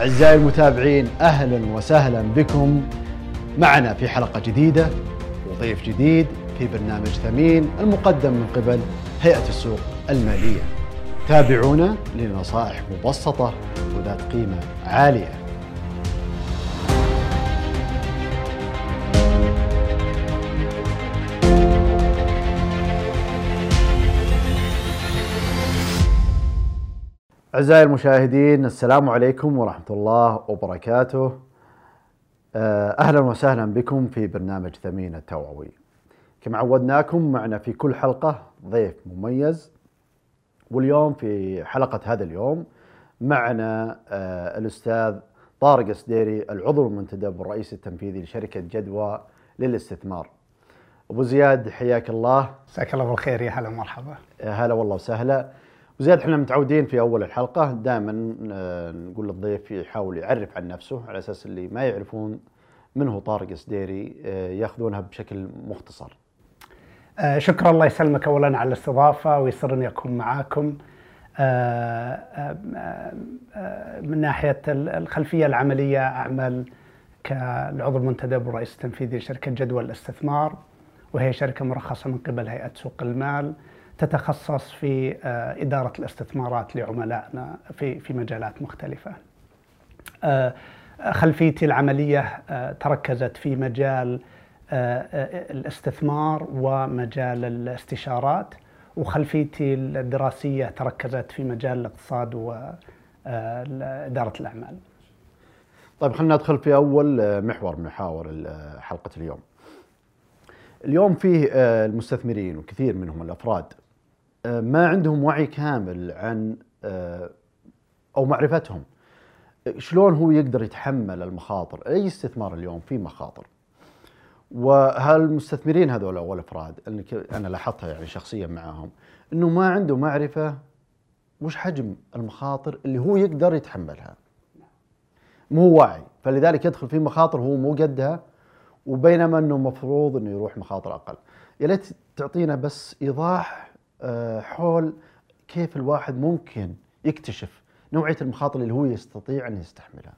أعزائي المتابعين أهلا وسهلا بكم معنا في حلقة جديدة وضيف جديد في برنامج ثمين المقدم من قبل هيئة السوق المالية. تابعونا لنصائح مبسطة وذات قيمة عالية. أعزائي المشاهدين السلام عليكم ورحمة الله وبركاته. آه، أهلا وسهلا بكم في برنامج ثمين التوعوي. كما عودناكم معنا في كل حلقة ضيف مميز. واليوم في حلقة هذا اليوم معنا آه، الأستاذ طارق السديري العضو المنتدب والرئيس التنفيذي لشركة جدوى للاستثمار. أبو زياد حياك الله. مساك الله بالخير يا هلا ومرحبا. هلا والله وسهلا. وزياد إحنا متعودين في أول الحلقة دائما نقول للضيف يحاول يعرف عن نفسه على أساس اللي ما يعرفون من هو طارق السديري آه، يأخذونها بشكل مختصر. آه، شكرا الله يسلمك اولا على الاستضافة ويسرني اكون معاكم. آه، من ناحية الخلفية العملية أعمل كالعضو المنتدب والرئيس التنفيذي لشركة جدول الاستثمار وهي شركة مرخصة من قبل هيئة سوق المال. تتخصص في آه، إدارة الاستثمارات لعملائنا في في مجالات مختلفة. آه، خلفيتي العملية آه، تركزت في مجال الاستثمار ومجال الاستشارات وخلفيتي الدراسية تركزت في مجال الاقتصاد وإدارة الأعمال. طيب خلينا ندخل في أول محور من محاور حلقة اليوم. اليوم فيه المستثمرين وكثير منهم الأفراد آه، ما عندهم وعي كامل عن آه، أو معرفتهم. شلون هو يقدر يتحمل المخاطر؟ أي استثمار اليوم فيه مخاطر. وهالمستثمرين هذول أو الافراد أنا لاحظتها يعني شخصيا معاهم إنه ما عنده معرفة وش حجم المخاطر اللي هو يقدر يتحملها. مو واعي فلذلك يدخل في مخاطر هو مو قدها وبينما إنه المفروض إنه يروح مخاطر أقل. يا ليت تعطينا بس إيضاح حول كيف الواحد ممكن يكتشف نوعية المخاطر اللي هو يستطيع أن يستحملها.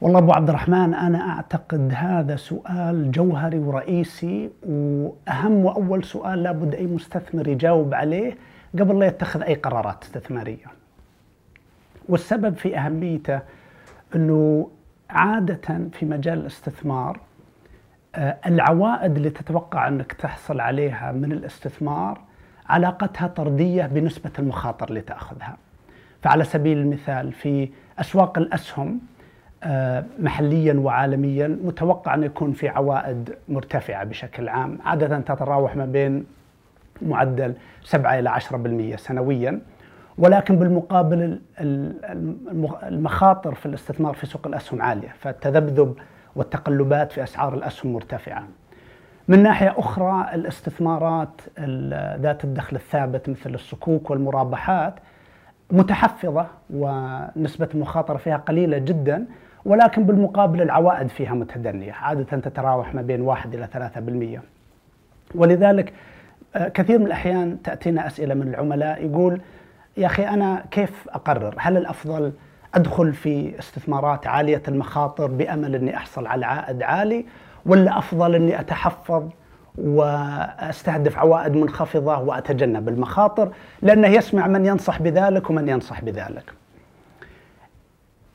والله أبو عبد الرحمن أنا أعتقد هذا سؤال جوهري ورئيسي وأهم وأول سؤال لابد أي مستثمر يجاوب عليه قبل لا يتخذ أي قرارات استثمارية. والسبب في أهميته أنه عادة في مجال الاستثمار آه، العوائد اللي تتوقع أنك تحصل عليها من الاستثمار علاقتها طردية بنسبة المخاطر اللي تأخذها. فعلى سبيل المثال في أسواق الأسهم آه، محليا وعالميا متوقع أن يكون في عوائد مرتفعة بشكل عام، عادة تتراوح ما بين معدل 7 إلى 10% سنويا. ولكن بالمقابل المخاطر في الاستثمار في سوق الأسهم عالية، فالتذبذب والتقلبات في أسعار الأسهم مرتفعة. من ناحية أخرى الاستثمارات ذات الدخل الثابت مثل الصكوك والمرابحات متحفظة ونسبة المخاطرة فيها قليلة جدا ولكن بالمقابل العوائد فيها متدنية عادة تتراوح ما بين 1 إلى 3% ولذلك آه، كثير من الأحيان تأتينا أسئلة من العملاء يقول يا أخي أنا كيف أقرر؟ هل الأفضل أدخل في استثمارات عالية المخاطر بأمل أني أحصل على عائد عالي ولا أفضل إني أتحفظ وأستهدف عوائد منخفضة وأتجنب المخاطر لأنه يسمع من ينصح بذلك ومن ينصح بذلك.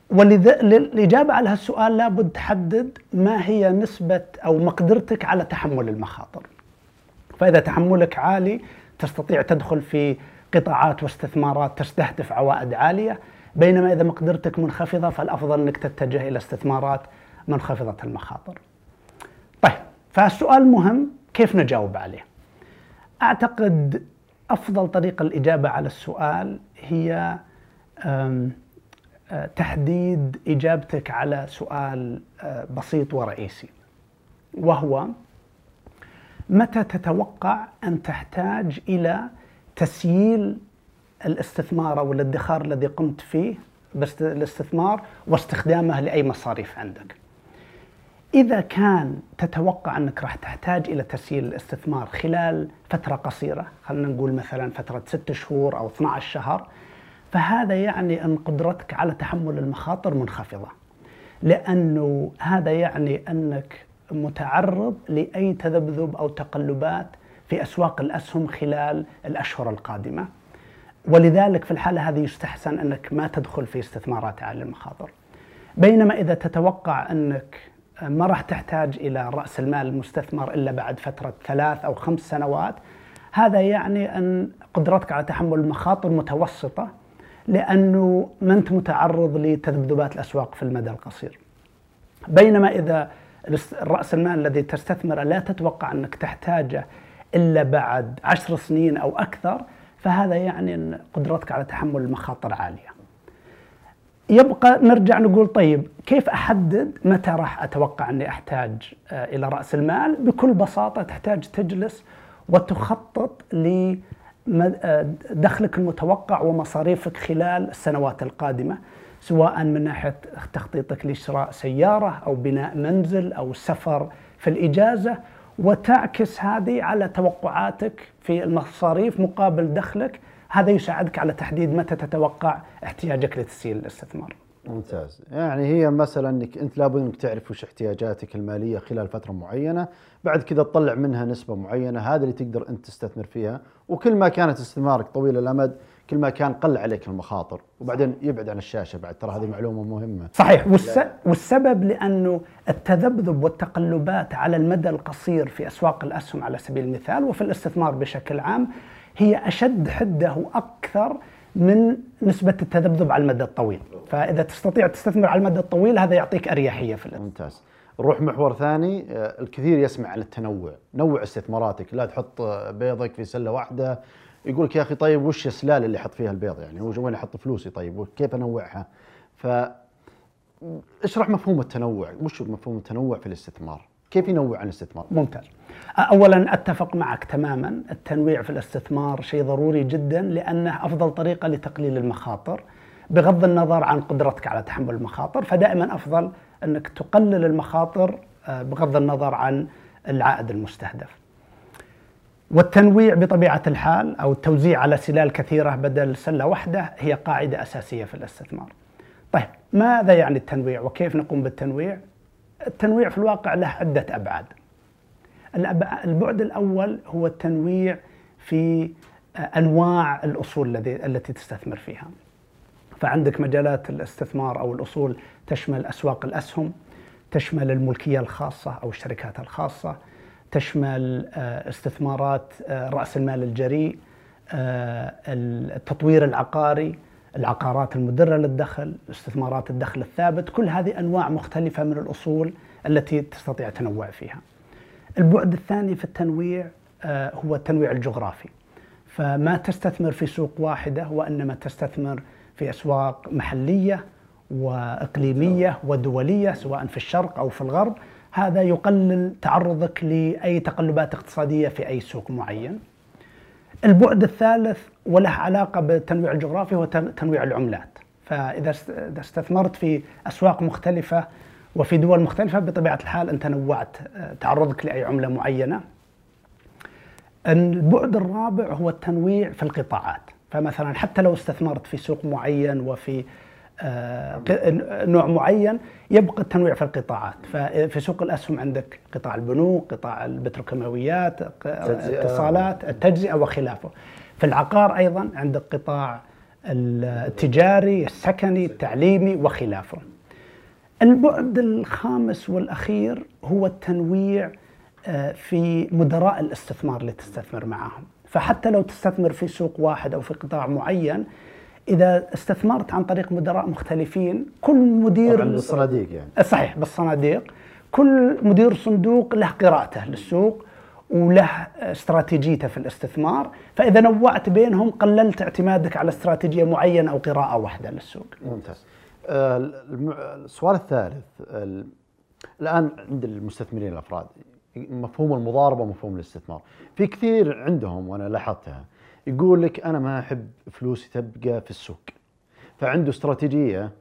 وللإجابة على هالسؤال لابد تحدد ما هي نسبة أو مقدرتك على تحمل المخاطر. فإذا تحملك عالي تستطيع تدخل في قطاعات واستثمارات تستهدف عوائد عالية. بينما إذا مقدرتك منخفضة فالأفضل أنك تتجه إلى استثمارات منخفضة المخاطر. فالسؤال مهم كيف نجاوب عليه أعتقد أفضل طريقة الإجابة على السؤال هي آه، تحديد إجابتك على سؤال آه، بسيط ورئيسي وهو متى تتوقع أن تحتاج إلى تسييل الاستثمار أو الادخار الذي قمت فيه بس الاستثمار واستخدامه لأي مصاريف عندك. إذا كان تتوقع أنك راح تحتاج إلى تسييل الاستثمار خلال فترة قصيرة خلينا نقول مثلا فترة ست شهور أو 12 شهر فهذا يعني أن قدرتك على تحمل المخاطر منخفضة لأنه هذا يعني أنك متعرض لأي تذبذب أو تقلبات في أسواق الأسهم خلال الأشهر القادمة. ولذلك في الحالة هذه يستحسن أنك ما تدخل في استثمارات عاليه المخاطر. بينما إذا تتوقع أنك ما راح تحتاج إلى رأس المال المستثمر إلا بعد فترة ثلاث أو خمس سنوات هذا يعني أن قدرتك على تحمل المخاطر متوسطة لأنه ما أنت متعرض لتذبذبات الأسواق في المدى القصير. بينما إذا رأس المال الذي تستثمره لا تتوقع أنك تحتاجه إلا بعد عشر سنين أو أكثر فهذا يعني أن قدرتك على تحمل المخاطر عالية. يبقى نرجع نقول طيب كيف أحدد متى راح أتوقع أني أحتاج آه، إلى رأس المال؟ بكل بساطة تحتاج تجلس وتخطط لدخلك المتوقع ومصاريفك خلال السنوات القادمة سواء من ناحية تخطيطك لشراء سيارة أو بناء منزل أو سفر في الإجازة وتعكس هذه على توقعاتك في المصاريف مقابل دخلك هذا يساعدك على تحديد متى تتوقع احتياجك لتسهيل الاستثمار. ممتاز، يعني هي المسألة إنك أنت لابد إنك تعرف وش احتياجاتك المالية خلال فترة معينة، بعد كذا تطلع منها نسبة معينة، هذا اللي تقدر أنت تستثمر فيها، وكل ما كانت استثمارك طويل الأمد كل ما كان قل عليك المخاطر وبعدين يبعد عن الشاشة بعد. ترى هذه معلومة مهمة. صحيح. والس... والسبب لأنه التذبذب والتقلبات على المدى القصير في أسواق الأسهم على سبيل المثال وفي الاستثمار بشكل عام هي أشد حدة وأكثر من نسبة التذبذب على المدى الطويل. فإذا تستطيع تستثمر على المدى الطويل هذا يعطيك أريحية في الأسفل. ممتاز. نروح محور ثاني. آه، الكثير يسمع عن التنوع. نوع استثماراتك. لا تحط بيضك في سلة واحدة. يقول لك يا أخي طيب وش السلالة اللي أحط فيها البيض؟ يعني وين أحط فلوسي؟ طيب وكيف أنوعها؟ ف اشرح مفهوم التنوع. وش مفهوم التنوع في الاستثمار؟ كيف ينوع عن الاستثمار؟ ممتاز. اولا أتفق معك تماما. التنويع في الاستثمار شيء ضروري جدا لأنه أفضل طريقة لتقليل المخاطر بغض النظر عن قدرتك على تحمل المخاطر. فدائما أفضل أنك تقلل المخاطر آه، بغض النظر عن العائد المستهدف. والتنويع بطبيعة الحال أو التوزيع على سلال كثيرة بدل سلة واحدة هي قاعدة أساسية في الاستثمار. طيب ماذا يعني التنويع؟ وكيف نقوم بالتنويع؟ التنويع في الواقع له عدة أبعاد. البعد الأول هو التنويع في أنواع الأصول التي تستثمر فيها. فعندك مجالات الاستثمار أو الأصول تشمل أسواق الأسهم تشمل الملكية الخاصة أو الشركات الخاصة تشمل آه، استثمارات آه، رأس المال الجريء آه، التطوير العقاري العقارات المدرة للدخل استثمارات الدخل الثابت كل هذه أنواع مختلفة من الأصول التي تستطيع تنوع فيها. البعد الثاني في التنويع هو التنويع الجغرافي. فما تستثمر في سوق واحدة وإنما تستثمر في أسواق محلية وإقليمية ودولية سواء في الشرق أو في الغرب. هذا يقلل تعرضك لأي تقلبات اقتصادية في أي سوق معين. البعد الثالث وله علاقة بالتنويع الجغرافي هو تنويع العملات. فإذا استثمرت في أسواق مختلفة وفي دول مختلفة بطبيعة الحال أنت نوعت آه، تعرضك لأي عملة معينة. البعد الرابع هو التنويع في القطاعات، فمثلا حتى لو استثمرت في سوق معين وفي نوع معين يبقى التنويع في القطاعات. ففي سوق الأسهم عندك قطاع البنوك قطاع البتروكيماويات الاتصالات التجزئة وخلافه. في العقار أيضا عندك قطاع التجاري السكني التعليمي وخلافه. البعد الخامس والأخير هو التنويع آه، في مدراء الاستثمار اللي تستثمر معهم فحتى لو تستثمر في سوق واحد أو في قطاع معين إذا استثمرت عن طريق مدراء مختلفين كل مدير بالصناديق يعني. صحيح بالصناديق. كل مدير صندوق له قراءته للسوق وله استراتيجيته في الاستثمار. فإذا نوعت بينهم قللت اعتمادك على استراتيجية معينة أو قراءة واحدة للسوق. ممتاز. السؤال الثالث الآن عند المستثمرين الأفراد مفهوم المضاربة ومفهوم الاستثمار. في كثير عندهم وأنا لاحظتها يقول لك أنا ما أحب فلوسي تبقى في السوق. فعنده استراتيجية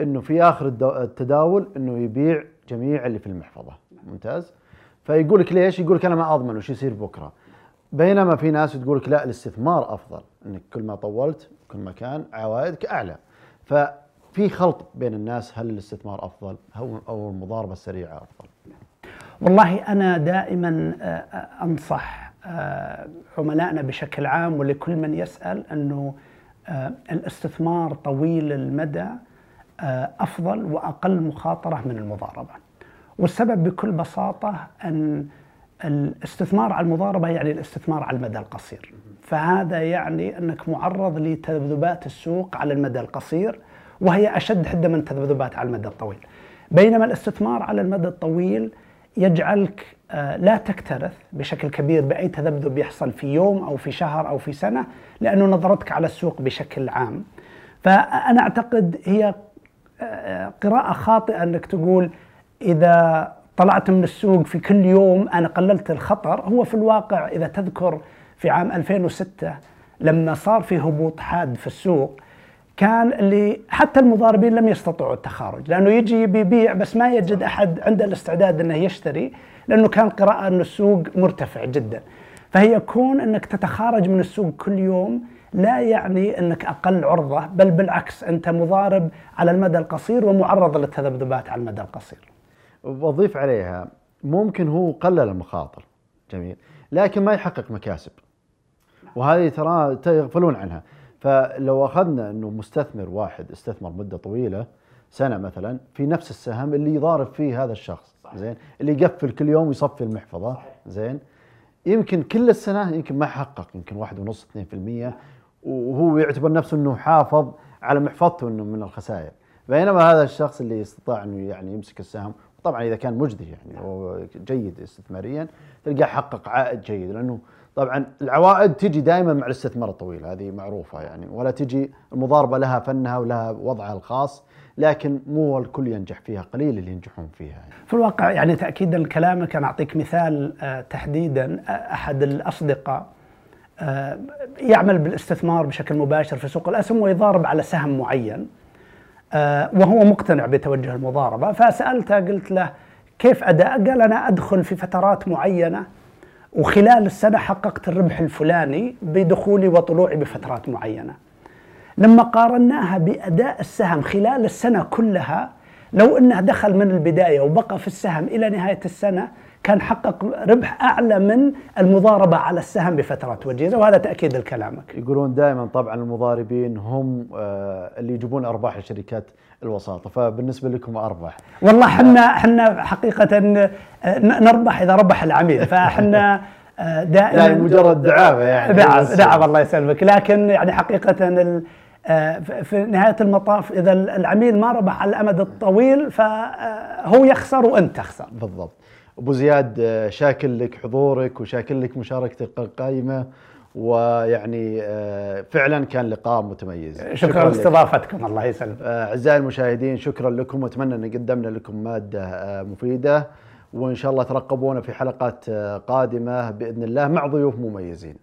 إنه في آخر التداول إنه يبيع جميع اللي في المحفظة. ممتاز؟ فيقول لك ليش؟ يقول لك أنا ما أضمن وش يصير بكرة. بينما في ناس تقول لك لا الاستثمار أفضل. إنك كل ما طولت كل ما كان عوائدك أعلى. ففي خلط بين الناس هل الاستثمار أفضل أو المضاربة السريعة أفضل؟ والله أنا دائما أنصح عملائنا بشكل عام ولكل من يسأل أنه الاستثمار طويل المدى أفضل وأقل مخاطرة من المضاربة. والسبب بكل بساطة أن الاستثمار على المضاربة يعني الاستثمار على المدى القصير. فهذا يعني أنك معرض لتذبذبات السوق على المدى القصير وهي أشد حدة من التذبذبات على المدى الطويل. بينما الاستثمار على المدى الطويل يجعلك آه، لا تكترث بشكل كبير بأي تذبذب يحصل في يوم أو في شهر أو في سنة لأنه نظرتك على السوق بشكل عام. فأنا أعتقد هي آه، قراءة خاطئة إنك تقول إذا طلعت من السوق في كل يوم أنا قللت الخطر، هو في الواقع إذا تذكر في عام 2006 لما صار في هبوط حاد في السوق كان اللي حتى المضاربين لم يستطيعوا التخارج لأنه يجي بيبيع بس ما يجد أحد عنده الاستعداد إنه يشتري لأنه كان قراءة إن السوق مرتفع جدا. فهي كون إنك تتخارج من السوق كل يوم لا يعني إنك أقل عرضة بل بالعكس أنت مضارب على المدى القصير ومعرض للتذبذبات على المدى القصير. وأضيف عليها ممكن هو قلل المخاطر جميل لكن ما يحقق مكاسب. وهذه ترى يغفلون عنها. فلو أخذنا إنه مستثمر واحد استثمر مدة طويلة سنة مثلا في نفس السهم اللي يضارب فيه هذا الشخص. صحيح. زين؟ اللي يقفل كل يوم ويصفي المحفظة. صحيح. زين؟ يمكن كل السنة يمكن ما حقق يمكن واحد ونص 2% وهو يعتبر نفسه إنه حافظ على محفظته إنه من الخسائر. بينما هذا الشخص اللي استطاع إنه يعني يمسك السهم طبعا إذا كان مجدي يعني وجيد استثماريا تلقاه حقق عائد جيد. لأنه طبعا العوائد تجي دائما مع الاستثمار الطويل هذه معروفة يعني ولا تجي المضاربة لها فنها ولها وضعها الخاص لكن مو الكل ينجح فيها قليل اللي ينجحون فيها يعني. في الواقع يعني تاكيدا لكلامك أنا أعطيك مثال آه، تحديدا آه، أحد الأصدقاء آه، يعمل بالاستثمار بشكل مباشر في سوق الأسهم ويضارب على سهم معين وهو مقتنع بتوجه المضاربة فسألته قلت له كيف اداء؟ قال أنا أدخل في فترات معينة وخلال السنة حققت الربح الفلاني بدخولي وطلوعي بفترات معينة. لما قارناها بأداء السهم خلال السنة كلها لو أنه دخل من البداية وبقى في السهم إلى نهاية السنة كان حقق ربح أعلى من المضاربة على السهم بفترات وجيزة وهذا تأكيد لكلامك. يقولون دائما طبعا المضاربين هم آه، اللي يجيبون أرباح لشركات الوساطة فبالنسبة لكم اربح والله إحنا إحنا حقيقة آه، نربح إذا ربح العميل فاحنا آه، دائما يعني مجرد دعابه يعني. نعم نعم الله يسلمك. لكن يعني حقيقة آه، في نهاية المطاف إذا العميل ما ربح على الأمد الطويل فهو يخسر وأنت تخسر. بالضبط. أبو زياد شاكر لك حضورك وشاكر لك مشاركتك القائمة ويعني آه، فعلا كان لقاء متميز. شكرا, شكرا لاستضافتكم الله يسلمك. آه، أعزائي المشاهدين شكرا لكم. واتمنى أن قدمنا لكم مادة آه، مفيدة وإن شاء الله ترقبونا في حلقات قادمة بإذن الله مع ضيوف مميزين.